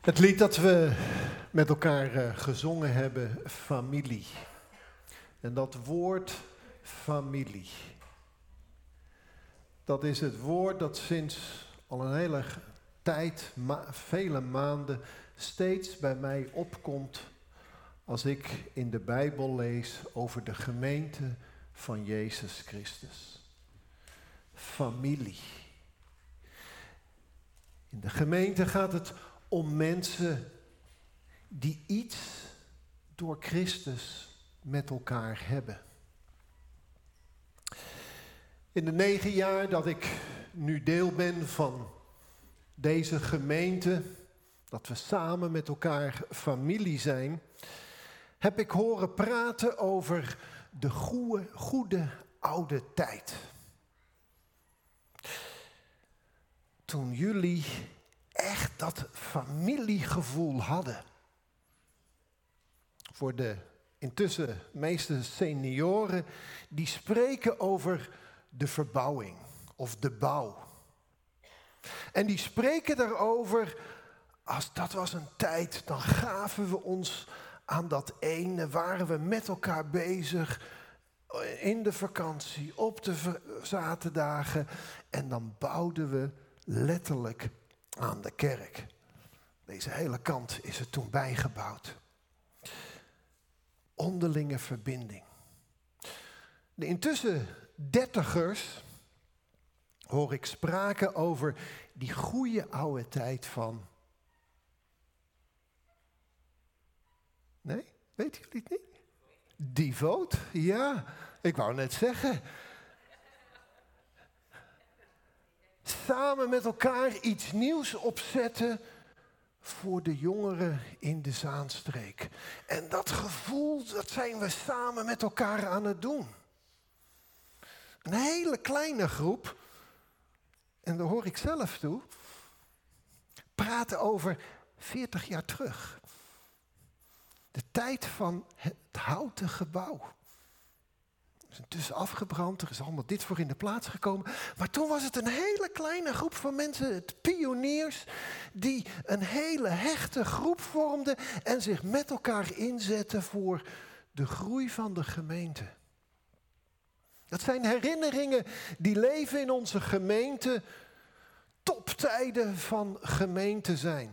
Het lied dat we met elkaar eh, gezongen hebben, familie. En dat woord familie. Dat is het woord dat sinds al een hele tijd, vele maanden, steeds bij mij opkomt als ik in de Bijbel lees over de gemeente van Jezus Christus. Familie. In de gemeente gaat het om mensen die iets door Christus met elkaar hebben. In de negen jaar dat ik nu deel ben van deze gemeente, dat we samen met elkaar familie zijn, heb ik horen praten over de goede, goede oude tijd. Toen jullie dat familiegevoel hadden. Voor de intussen meeste senioren, die spreken over de verbouwing of de bouw. En die spreken daarover, als dat was een tijd, dan gaven we ons aan dat ene, waren we met elkaar bezig in de vakantie, op de zaterdagen. En dan bouwden we letterlijk aan de kerk. Deze hele kant is er toen bijgebouwd. Onderlinge verbinding. De intussen dertigers hoor ik sprake over die goede oude tijd van. Nee, weten jullie het niet? Devoot, ja, ik wou net zeggen. Samen met elkaar iets nieuws opzetten voor de jongeren in de Zaanstreek. En dat gevoel, dat zijn we samen met elkaar aan het doen. Een hele kleine groep, en daar hoor ik zelf toe, praten over 40 jaar terug. De tijd van het houten gebouw is intussen afgebrand, er is allemaal dit voor in de plaats gekomen. Maar toen was het een hele kleine groep van mensen, het pioniers, die een hele hechte groep vormden en zich met elkaar inzetten voor de groei van de gemeente. Dat zijn herinneringen die leven in onze gemeente, toptijden van gemeente zijn.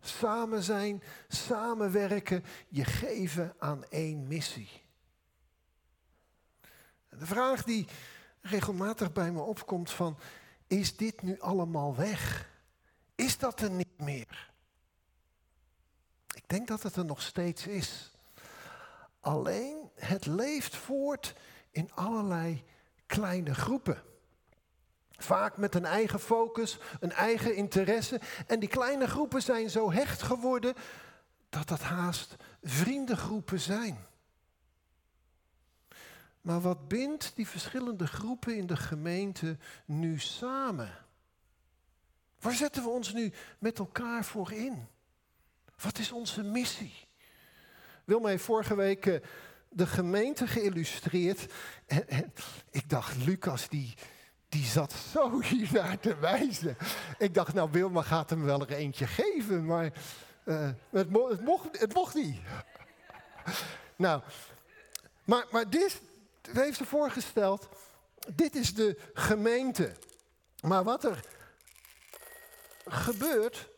Samen zijn, samenwerken, je geven aan één missie. De vraag die regelmatig bij me opkomt van, is dit nu allemaal weg? Is dat er niet meer? Ik denk dat het er nog steeds is. Alleen het leeft voort in allerlei kleine groepen. Vaak met een eigen focus, een eigen interesse. En die kleine groepen zijn zo hecht geworden dat dat haast vriendengroepen zijn. Maar wat bindt die verschillende groepen in de gemeente nu samen? Waar zetten we ons nu met elkaar voor in? Wat is onze missie? Wil mij vorige week eh, de gemeente geïllustreerd. En, ik dacht, Lucas, die, die zat zo hier naar te wijzen. Ik dacht, nou, Wilma gaat hem wel er eentje geven, maar uh, het, het, mocht, het mocht niet. nou, maar, maar dit, heeft ze voorgesteld, dit is de gemeente. Maar wat er gebeurt.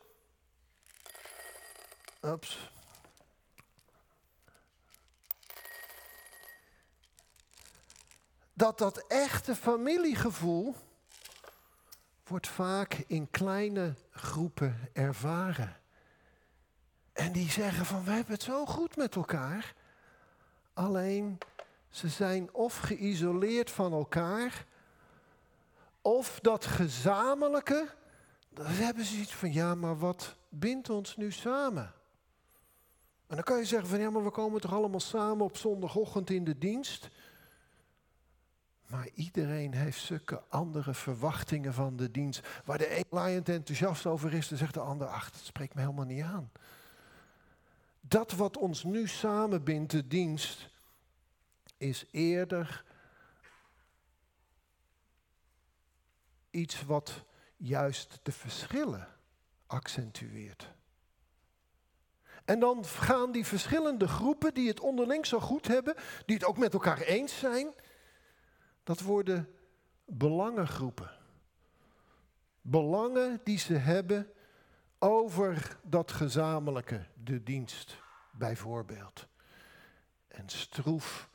Ups. Dat dat echte familiegevoel wordt vaak in kleine groepen ervaren. En die zeggen van we hebben het zo goed met elkaar. Alleen ze zijn of geïsoleerd van elkaar, of dat gezamenlijke, dan hebben ze iets van, ja, maar wat bindt ons nu samen? En dan kan je zeggen van, ja, maar we komen toch allemaal samen op zondagochtend in de dienst? Maar iedereen heeft zulke andere verwachtingen van de dienst. Waar de een laaiend enthousiast over is, dan zegt de ander, ach, dat spreekt me helemaal niet aan. Dat wat ons nu samenbindt, de dienst, is eerder iets wat juist de verschillen accentueert. En dan gaan die verschillende groepen die het onderling zo goed hebben, die het ook met elkaar eens zijn, dat worden belangengroepen. Belangen die ze hebben over dat gezamenlijke, de dienst bijvoorbeeld. En stroef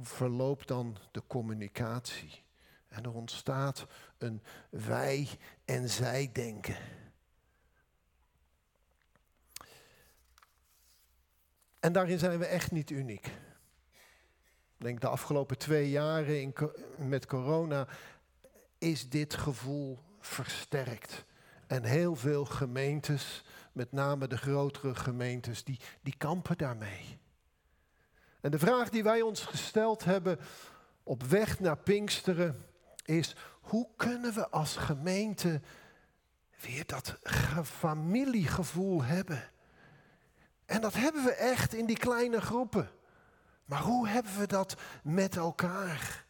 verloopt dan de communicatie. En er ontstaat een wij- en zij-denken. En daarin zijn we echt niet uniek. Ik denk de afgelopen twee jaren in, met corona is dit gevoel versterkt. En heel veel gemeentes, met name de grotere gemeentes, die, die kampen daarmee. En de vraag die wij ons gesteld hebben op weg naar Pinksteren is: hoe kunnen we als gemeente weer dat familiegevoel hebben? En dat hebben we echt in die kleine groepen. Maar hoe hebben we dat met elkaar?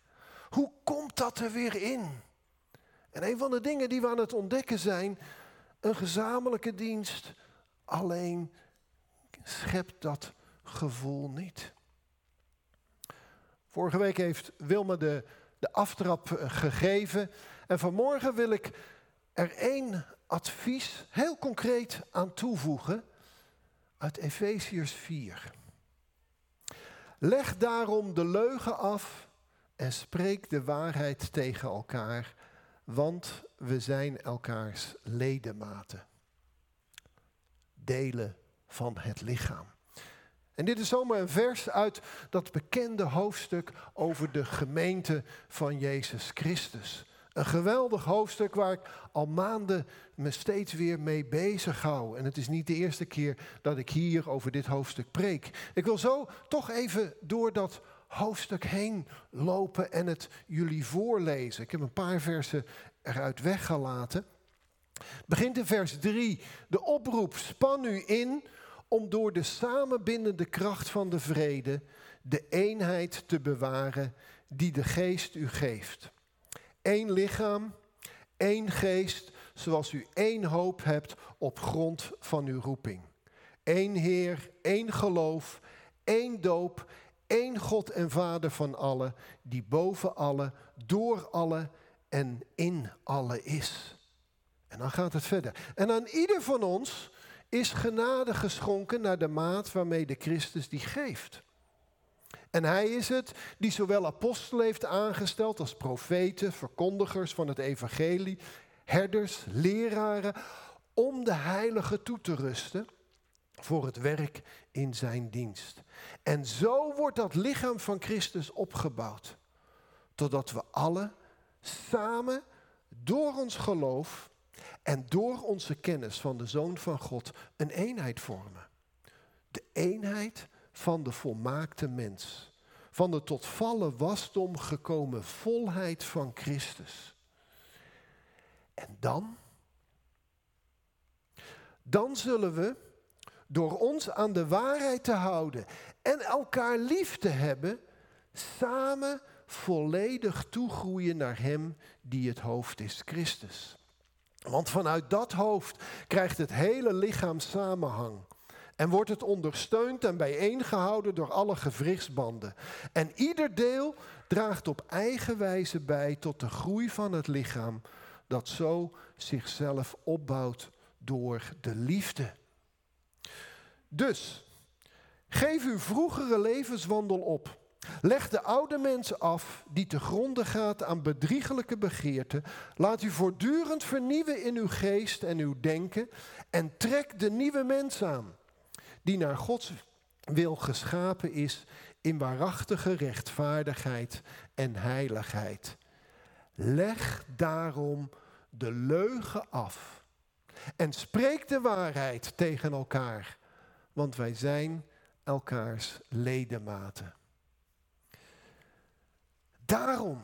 Hoe komt dat er weer in? En een van de dingen die we aan het ontdekken zijn, een gezamenlijke dienst alleen schept dat gevoel niet. Vorige week heeft Wilma de, de aftrap eh, gegeven. En vanmorgen wil ik er één advies heel concreet aan toevoegen uit Efeziërs 4. Leg daarom de leugen af en spreek de waarheid tegen elkaar, want we zijn elkaars ledematen. Delen van het lichaam. En dit is zomaar een vers uit dat bekende hoofdstuk over de gemeente van Jezus Christus. Een geweldig hoofdstuk waar ik al maanden me steeds weer mee bezig hou. En het is niet de eerste keer dat ik hier over dit hoofdstuk preek. Ik wil zo toch even door dat hoofdstuk heen lopen en het jullie voorlezen. Ik heb een paar versen eruit weggelaten. Het begint in vers 3. De oproep, span u in om door de samenbindende kracht van de vrede de eenheid te bewaren die de geest u geeft. Eén lichaam, één geest, zoals u één hoop hebt op grond van uw roeping. Eén Heer, één geloof, één doop, één God en Vader van allen, die boven alle, door alle en in alle is. En dan gaat het verder. En aan ieder van ons is genade geschonken naar de maat waarmee de Christus die geeft. En hij is het die zowel apostelen heeft aangesteld als profeten, verkondigers van het evangelie, herders, leraren, om de heilige toe te rusten voor het werk in zijn dienst. En zo wordt dat lichaam van Christus opgebouwd, totdat we alle samen door ons geloof en door onze kennis van de Zoon van God een eenheid vormen. De eenheid van de volmaakte mens. Van de tot vallen wasdom gekomen volheid van Christus. En dan? Dan zullen we, door ons aan de waarheid te houden en elkaar lief te hebben, samen volledig toegroeien naar Hem die het hoofd is, Christus. Want vanuit dat hoofd krijgt het hele lichaam samenhang. En wordt het ondersteund en bijeengehouden door alle gewrichtsbanden. En ieder deel draagt op eigen wijze bij tot de groei van het lichaam, dat zo zichzelf opbouwt door de liefde. Dus, geef uw vroegere levenswandel op. Leg de oude mens af die te gronde gaat aan bedriegelijke begeerten. Laat u voortdurend vernieuwen in uw geest en uw denken. En trek de nieuwe mens aan, die naar Gods wil geschapen is in waarachtige rechtvaardigheid en heiligheid. Leg daarom de leugen af en spreek de waarheid tegen elkaar, want wij zijn elkaars ledematen. Daarom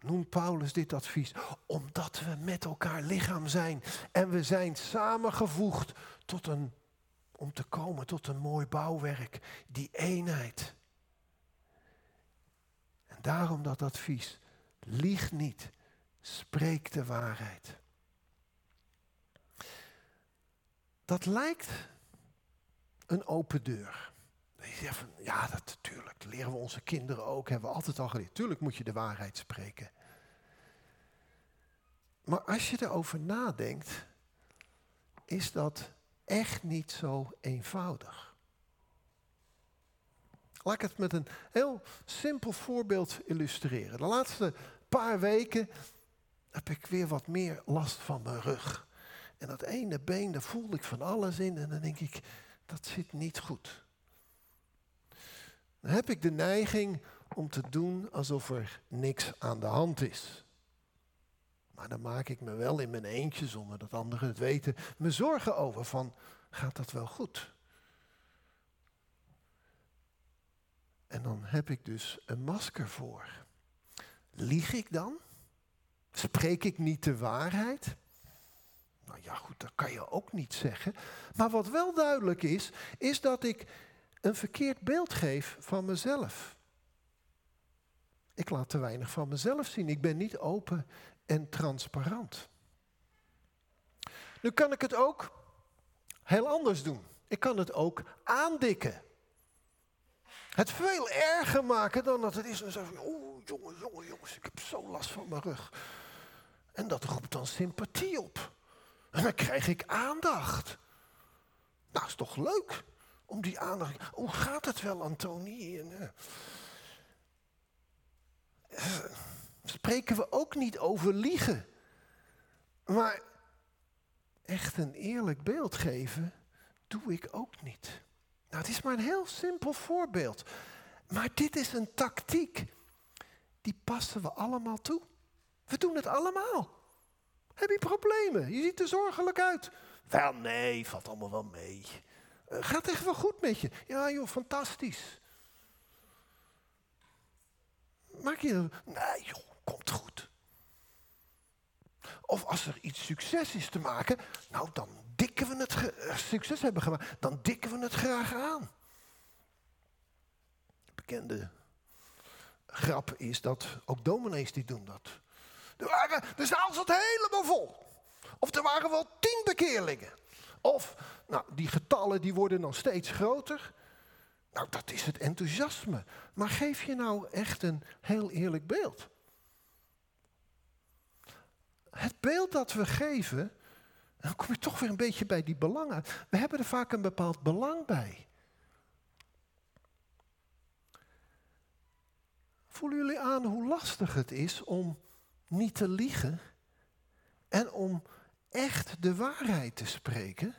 noemt Paulus dit advies. Omdat we met elkaar lichaam zijn. En we zijn samengevoegd tot een, om te komen tot een mooi bouwwerk. Die eenheid. En daarom dat advies. Lieg niet. Spreek de waarheid. Dat lijkt een open deur. Zegt van, ja, dat natuurlijk, dat leren we onze kinderen ook, hebben we altijd al geleerd. Tuurlijk moet je de waarheid spreken. Maar als je erover nadenkt, is dat echt niet zo eenvoudig. Laat ik het met een heel simpel voorbeeld illustreren. De laatste paar weken heb ik weer wat meer last van mijn rug. En dat ene been, daar voel ik van alles in. En dan denk ik, dat zit niet goed. Dan heb ik de neiging om te doen alsof er niks aan de hand is. Maar dan maak ik me wel in mijn eentje, zonder dat anderen het weten, me zorgen over van, gaat dat wel goed? En dan heb ik dus een masker voor. Lieg ik dan? Spreek ik niet de waarheid? Nou ja, goed, dat kan je ook niet zeggen. Maar wat wel duidelijk is, is dat ik een verkeerd beeld geef van mezelf. Ik laat te weinig van mezelf zien. Ik ben niet open en transparant. Nu kan ik het ook heel anders doen. Ik kan het ook aandikken. Het veel erger maken dan dat het is. En zeggen, oh jongen, jongen, jongens, ik heb zo last van mijn rug. En dat roept dan sympathie op. En dan krijg ik aandacht. Nou, is toch leuk om die aandacht. Hoe gaat het wel, Antonie? En, uh, spreken we ook niet over liegen. Maar echt een eerlijk beeld geven, doe ik ook niet. Nou, het is maar een heel simpel voorbeeld. Maar dit is een tactiek. Die passen we allemaal toe. We doen het allemaal. Heb je problemen? Je ziet er zorgelijk uit. Wel, nee, valt allemaal wel mee. Uh, gaat echt wel goed met je? Ja, joh, fantastisch. Maak je. Nee, joh, komt goed. Of als er iets succes is te maken, nou dan dikken we het, eh, succes hebben gemaakt, dan dikken we het graag aan. Bekende grap is dat ook dominees die doen dat. Er waren, de zaal zat helemaal vol. Of er waren wel tien bekeerlingen. Of, nou, die getallen die worden dan steeds groter. Nou, dat is het enthousiasme. Maar geef je nou echt een heel eerlijk beeld? Het beeld dat we geven, dan kom je toch weer een beetje bij die belangen. We hebben er vaak een bepaald belang bij. Voelen jullie aan hoe lastig het is om niet te liegen en om echt de waarheid te spreken?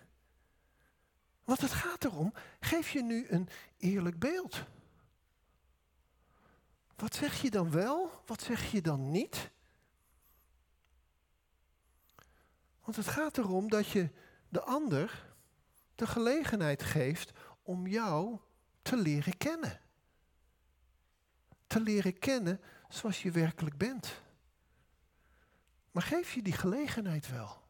Want het gaat erom, geef je nu een eerlijk beeld. Wat zeg je dan wel? Wat zeg je dan niet? Want het gaat erom dat je de ander de gelegenheid geeft om jou te leren kennen. Te leren kennen zoals je werkelijk bent. Maar geef je die gelegenheid wel?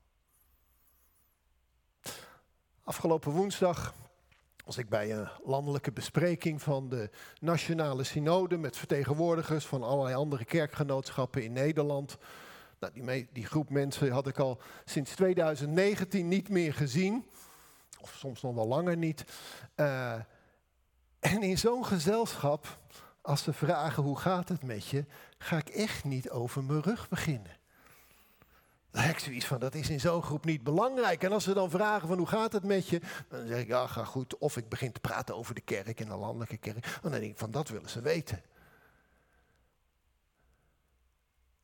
Afgelopen woensdag was ik bij een landelijke bespreking van de Nationale Synode met vertegenwoordigers van allerlei andere kerkgenootschappen in Nederland. Nou, die, die, groep mensen had ik al sinds 2019 niet meer gezien. Of soms nog wel langer niet. Uh, en in zo'n gezelschap, als ze vragen hoe gaat het met je, ga ik echt niet over mijn rug beginnen. Dan heb zoiets van, dat is in zo'n groep niet belangrijk. En als ze dan vragen van hoe gaat het met je, dan zeg ik ja, ga goed. Of ik begin te praten over de kerk en de landelijke kerk. Dan denk ik van, dat willen ze weten.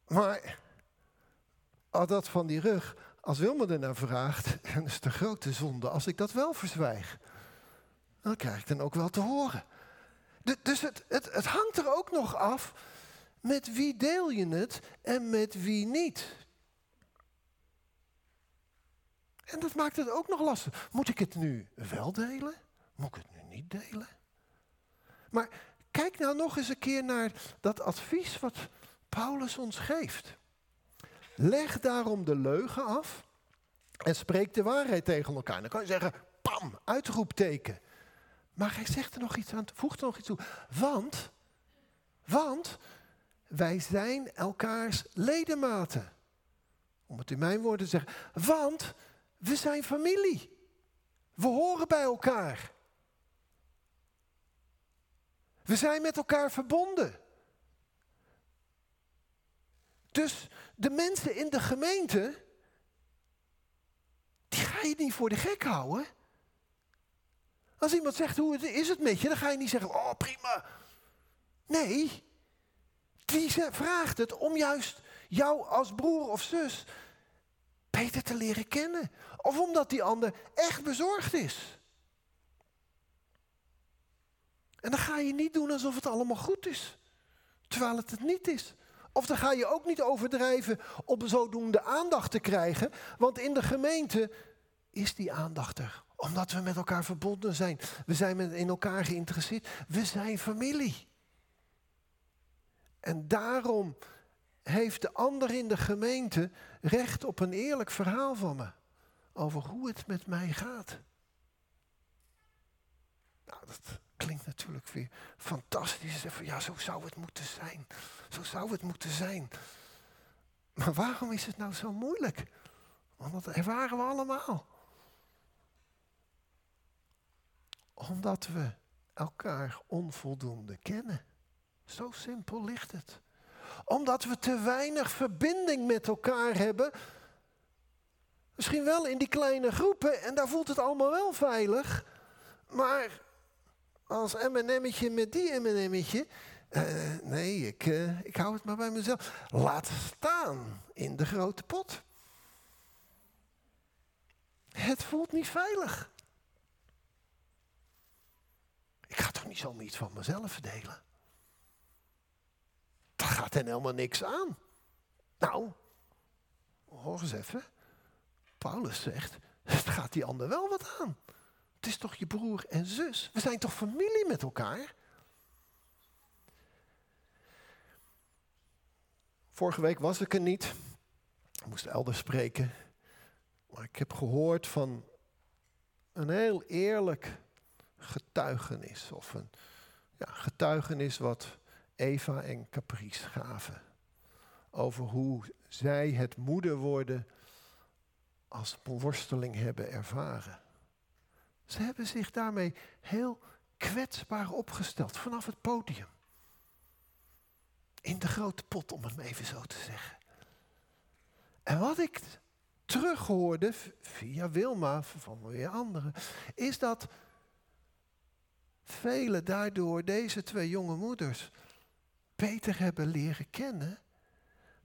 Maar al dat van die rug, als Wilma er naar vraagt, dan is het een grote zonde als ik dat wel verzwijg. Dan krijg ik dan ook wel te horen. dus het, het, het hangt er ook nog af met wie deel je het en met wie niet. En dat maakt het ook nog lastig. Moet ik het nu wel delen? Moet ik het nu niet delen? Maar kijk nou nog eens een keer naar dat advies wat Paulus ons geeft. Leg daarom de leugen af en spreek de waarheid tegen elkaar. Dan kan je zeggen, pam, uitroepteken. Maar hij zegt er nog iets aan, voegt er nog iets toe. Want, want wij zijn elkaars ledematen. Om het in mijn woorden te zeggen. Want we zijn familie. We horen bij elkaar. We zijn met elkaar verbonden. Dus de mensen in de gemeente, die ga je niet voor de gek houden. Als iemand zegt, hoe is het met je? Dan ga je niet zeggen, oh prima. Nee, die vraagt het om juist jou als broer of zus beter te leren kennen. Of omdat die ander echt bezorgd is. En dan ga je niet doen alsof het allemaal goed is. Terwijl het het niet is. Of dan ga je ook niet overdrijven om zodoende aandacht te krijgen. Want in de gemeente is die aandacht er. Omdat we met elkaar verbonden zijn. We zijn in elkaar geïnteresseerd. We zijn familie. En daarom heeft de ander in de gemeente recht op een eerlijk verhaal van me. Over hoe het met mij gaat. Nou, dat klinkt natuurlijk weer fantastisch. Ja, zo zou het moeten zijn. Zo zou het moeten zijn. Maar waarom is het nou zo moeilijk? Want dat ervaren we allemaal. Omdat we elkaar onvoldoende kennen. Zo simpel ligt het. Omdat we te weinig verbinding met elkaar hebben. Misschien wel in die kleine groepen en daar voelt het allemaal wel veilig. Maar als M&M'tje met die M&M'tje. Uh, nee, ik, uh, ik hou het maar bij mezelf. Laat staan in de grote pot. Het voelt niet veilig. Ik ga toch niet zomaar iets van mezelf verdelen? Dat gaat hen helemaal niks aan. Nou, hoor eens even. Paulus zegt, het gaat die ander wel wat aan. Het is toch je broer en zus? We zijn toch familie met elkaar? Vorige week was ik er niet. Ik moest elders spreken. Maar ik heb gehoord van een heel eerlijk getuigenis. Of een ja, getuigenis wat Eva en Caprice gaven. Over hoe zij het moeder worden als worsteling hebben ervaren. Ze hebben zich daarmee heel kwetsbaar opgesteld vanaf het podium. In de grote pot, om het even zo te zeggen. En wat ik terughoorde via Wilma, van weer anderen, is dat velen daardoor deze twee jonge moeders beter hebben leren kennen,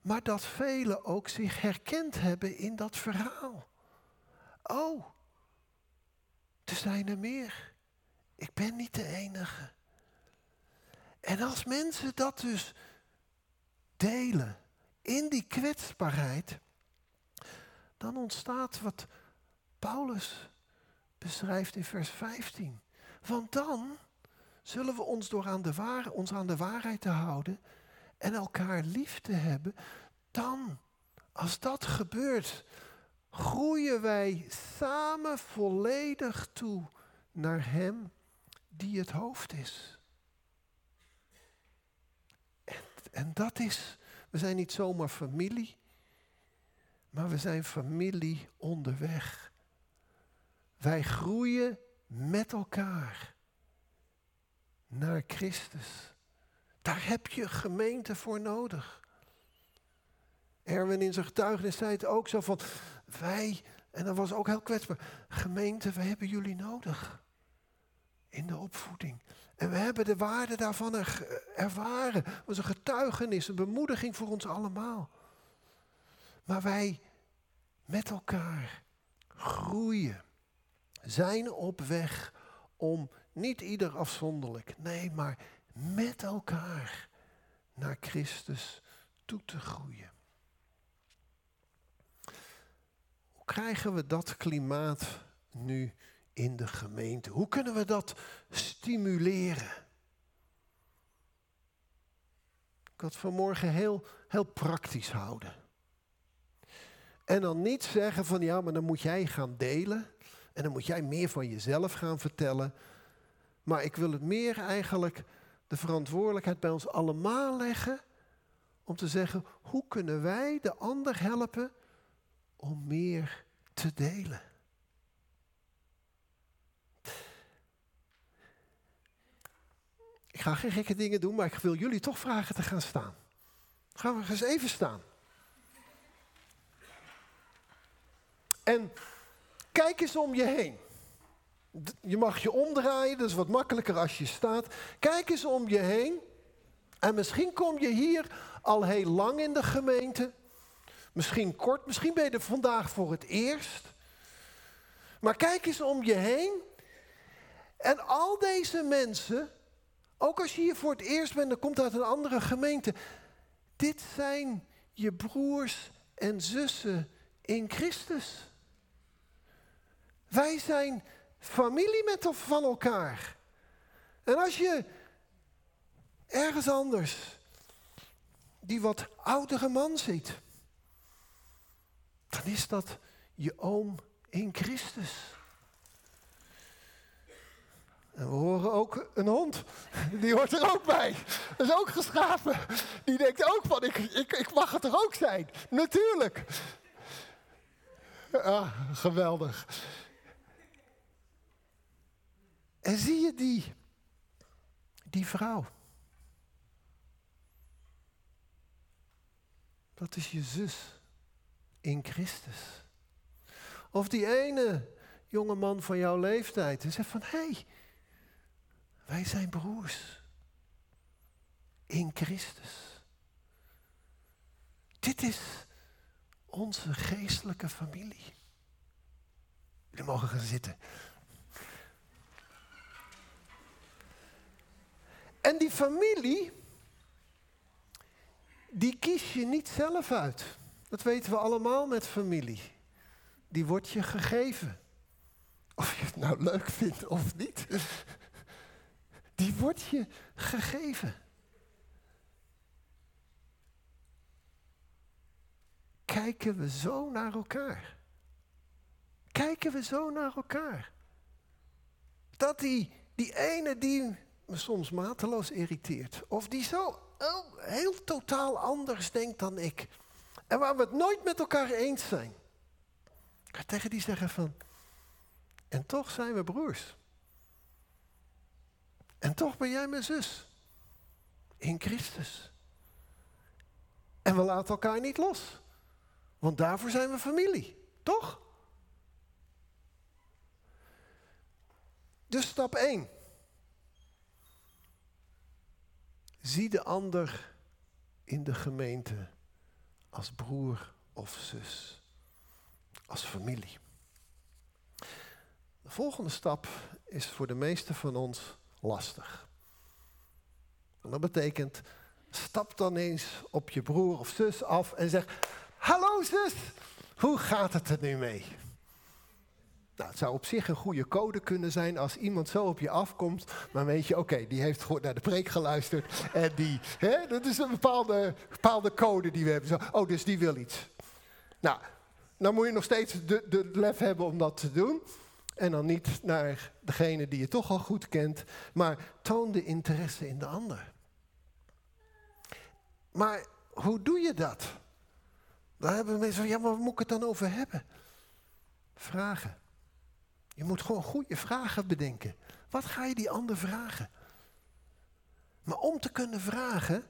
maar dat velen ook zich herkend hebben in dat verhaal. Oh, er zijn er meer. Ik ben niet de enige. En als mensen dat dus delen in die kwetsbaarheid, dan ontstaat wat Paulus beschrijft in vers 15. Want dan zullen we ons door aan de waar, ons aan de waarheid te houden en elkaar lief te hebben, dan, als dat gebeurt, groeien wij samen volledig toe naar Hem die het hoofd is. En, en dat is, we zijn niet zomaar familie, maar we zijn familie onderweg. Wij groeien met elkaar naar Christus. Daar heb je gemeente voor nodig. Erwin in zijn getuigenis zei het ook zo van, wij, en dat was ook heel kwetsbaar, gemeente, we hebben jullie nodig. In de opvoeding. En we hebben de waarde daarvan ervaren. Het was een getuigenis, een bemoediging voor ons allemaal. Maar wij met elkaar groeien, zijn op weg om niet ieder afzonderlijk, nee, maar met elkaar naar Christus toe te groeien. Hoe krijgen we dat klimaat nu in de gemeente? Hoe kunnen we dat stimuleren? Ik had vanmorgen heel, heel praktisch houden. En dan niet zeggen van ja, maar dan moet jij gaan delen. En dan moet jij meer van jezelf gaan vertellen. Maar ik wil het meer eigenlijk de verantwoordelijkheid bij ons allemaal leggen. Om te zeggen, hoe kunnen wij de ander helpen om meer te delen? Ik ga geen gekke dingen doen, maar ik wil jullie toch vragen te gaan staan. Gaan we eens even staan. En kijk eens om je heen. Je mag je omdraaien, dat is wat makkelijker als je staat. Kijk eens om je heen. En misschien kom je hier al heel lang in de gemeente. Misschien kort, misschien ben je er vandaag voor het eerst. Maar kijk eens om je heen. En al deze mensen, ook als je hier voor het eerst bent, dan komt uit een andere gemeente. Dit zijn je broers en zussen in Christus. Wij zijn familie met van elkaar. En als je ergens anders die wat oudere man ziet, dan is dat je oom in Christus. En we horen ook een hond. Die hoort er ook bij. Dat is ook geschapen. Die denkt ook van, ik, ik, ik mag het er ook zijn. Natuurlijk. Ah, geweldig. En zie je die, die vrouw? Dat is je zus in Christus. Of die ene jonge man van jouw leeftijd en zegt van hé, hey, wij zijn broers in Christus. Dit is onze geestelijke familie. Jullie mogen gaan zitten. En die familie, die kies je niet zelf uit. Dat weten we allemaal met familie. Die wordt je gegeven. Of je het nou leuk vindt of niet. Die wordt je gegeven. Kijken we zo naar elkaar? Kijken we zo naar elkaar? Dat die, die ene die me soms mateloos irriteert. Of die zo heel totaal anders denkt dan ik. En waar we het nooit met elkaar eens zijn. Ik ga tegen die zeggen van, en toch zijn we broers. En toch ben jij mijn zus. In Christus. En we laten elkaar niet los. Want daarvoor zijn we familie. Toch? Dus stap 1. Zie de ander in de gemeente als broer of zus, als familie. De volgende stap is voor de meeste van ons lastig. En dat betekent, stap dan eens op je broer of zus af en zeg, hallo zus, hoe gaat het er nu mee? Nou, het zou op zich een goede code kunnen zijn als iemand zo op je afkomt. Maar weet je, oké, die heeft goed naar de preek geluisterd. En die, hè, dat is een bepaalde, bepaalde code die we hebben. Zo, oh, dus die wil iets. Nou, dan moet je nog steeds de, de lef hebben om dat te doen. En dan niet naar degene die je toch al goed kent. Maar toon de interesse in de ander. Maar hoe doe je dat? Daar hebben mensen van, ja, maar waar moet ik het dan over hebben? Vragen. Je moet gewoon goede vragen bedenken. Wat ga je die ander vragen? Maar om te kunnen vragen,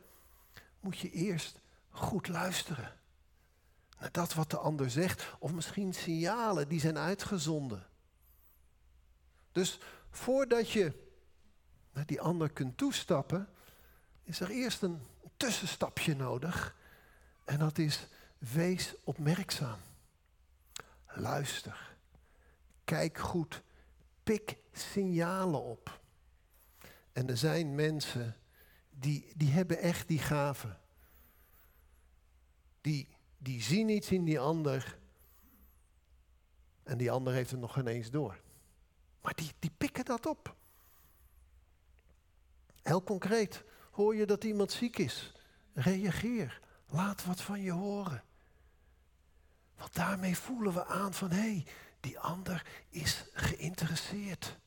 moet je eerst goed luisteren. Naar dat wat de ander zegt, of misschien signalen die zijn uitgezonden. Dus voordat je naar die ander kunt toestappen, is er eerst een tussenstapje nodig. En dat is wees opmerkzaam. Luister. Kijk goed. Pik signalen op. En er zijn mensen die, die hebben echt die gaven. Die, die zien iets in die ander. En die ander heeft het nog geen eens door. Maar die, die pikken dat op. Heel concreet. Hoor je dat iemand ziek is? Reageer. Laat wat van je horen. Want daarmee voelen we aan van hé, hey, die ander is geïnteresseerd.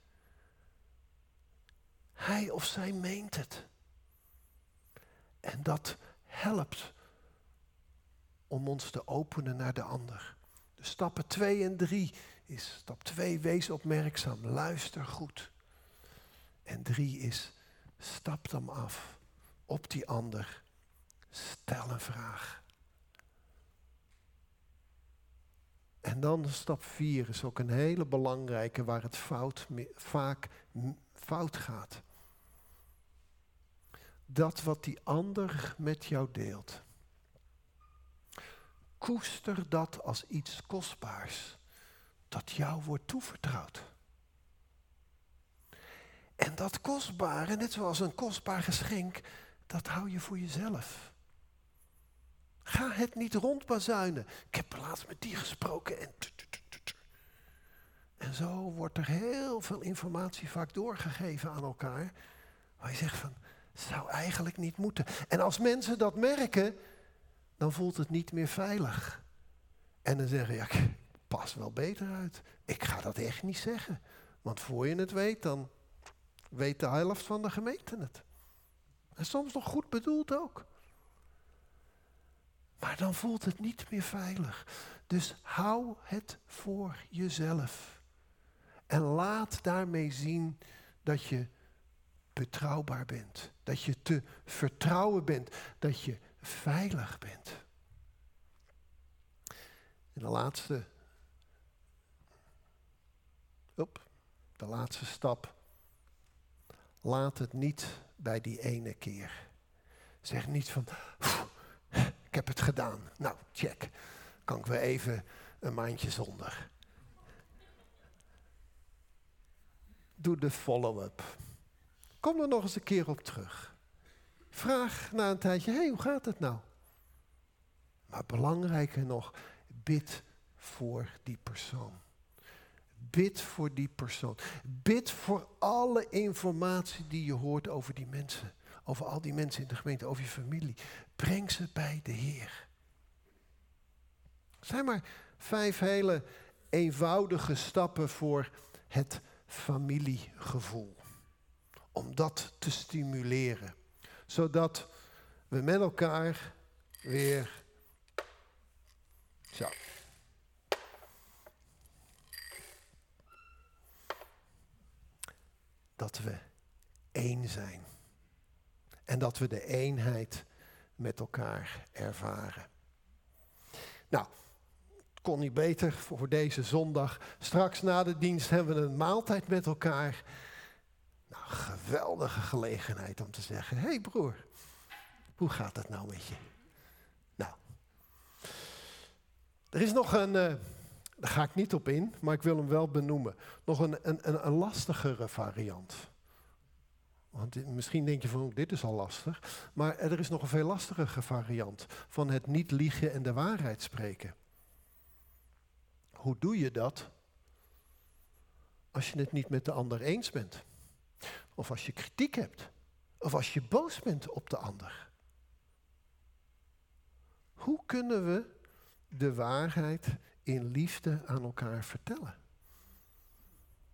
Hij of zij meent het. En dat helpt om ons te openen naar de ander. De stappen 2 en 3 is stap 2, wees opmerkzaam, luister goed. En 3 is Stap dan af op die ander. Stel een vraag. En dan stap 4 is ook een hele belangrijke waar het fout, vaak fout gaat. Dat wat die ander met jou deelt. Koester dat als iets kostbaars dat jou wordt toevertrouwd. En dat kostbare, net zoals een kostbaar geschenk, dat hou je voor jezelf. Ga het niet rondbazuinen. Ik heb laatst met die gesproken en. En zo wordt er heel veel informatie vaak doorgegeven aan elkaar. Waar je zegt van, zou eigenlijk niet moeten. En als mensen dat merken, dan voelt het niet meer veilig. En dan zeggen, ja, pas wel beter uit. Ik ga dat echt niet zeggen. Want voor je het weet, dan weet de helft van de gemeente het. En soms nog goed bedoeld ook. Maar dan voelt het niet meer veilig. Dus hou het voor jezelf. En laat daarmee zien dat je betrouwbaar bent. Dat je te vertrouwen bent. Dat je veilig bent. En de laatste. Op, de laatste stap. Laat het niet bij die ene keer. Zeg niet van. Ik heb het gedaan. Nou, check. Kan ik weer even een maandje zonder. Doe de follow-up. Kom er nog eens een keer op terug. Vraag na een tijdje, hé, hey, hoe gaat het nou? Maar belangrijker nog, bid voor die persoon. Bid voor die persoon. Bid voor alle informatie die je hoort over die mensen. Over al die mensen in de gemeente, over je familie. Breng ze bij de Heer. Het zijn maar vijf hele eenvoudige stappen voor het familiegevoel. Om dat te stimuleren. Zodat we met elkaar weer. Zo. Dat we één zijn. En dat we de eenheid met elkaar ervaren. Nou, het kon niet beter voor deze zondag. Straks na de dienst hebben we een maaltijd met elkaar. Nou, geweldige gelegenheid om te zeggen: hey broer, hoe gaat het nou met je? Nou, er is nog een. Uh, daar ga ik niet op in, maar ik wil hem wel benoemen. Nog een, een, een lastigere variant. Want misschien denk je van, dit is al lastig. Maar er is nog een veel lastigere variant van het niet liegen en de waarheid spreken. Hoe doe je dat als je het niet met de ander eens bent? Of als je kritiek hebt? Of als je boos bent op de ander? Hoe kunnen we de waarheid in liefde aan elkaar vertellen?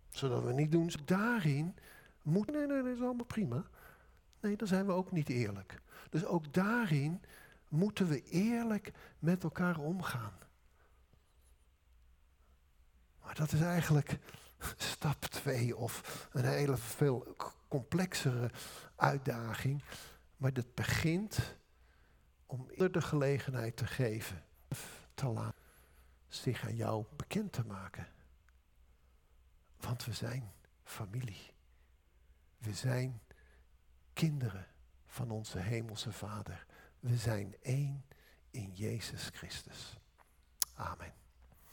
Zodat we niet doen daarin nee, nee, dat is allemaal prima. Nee, dan zijn we ook niet eerlijk. Dus ook daarin moeten we eerlijk met elkaar omgaan. Maar dat is eigenlijk stap twee of een hele veel complexere uitdaging. Maar dat begint om eerder de gelegenheid te geven, te laten zich aan jou bekend te maken. Want we zijn familie. We zijn kinderen van onze Hemelse Vader. We zijn één in Jezus Christus. Amen.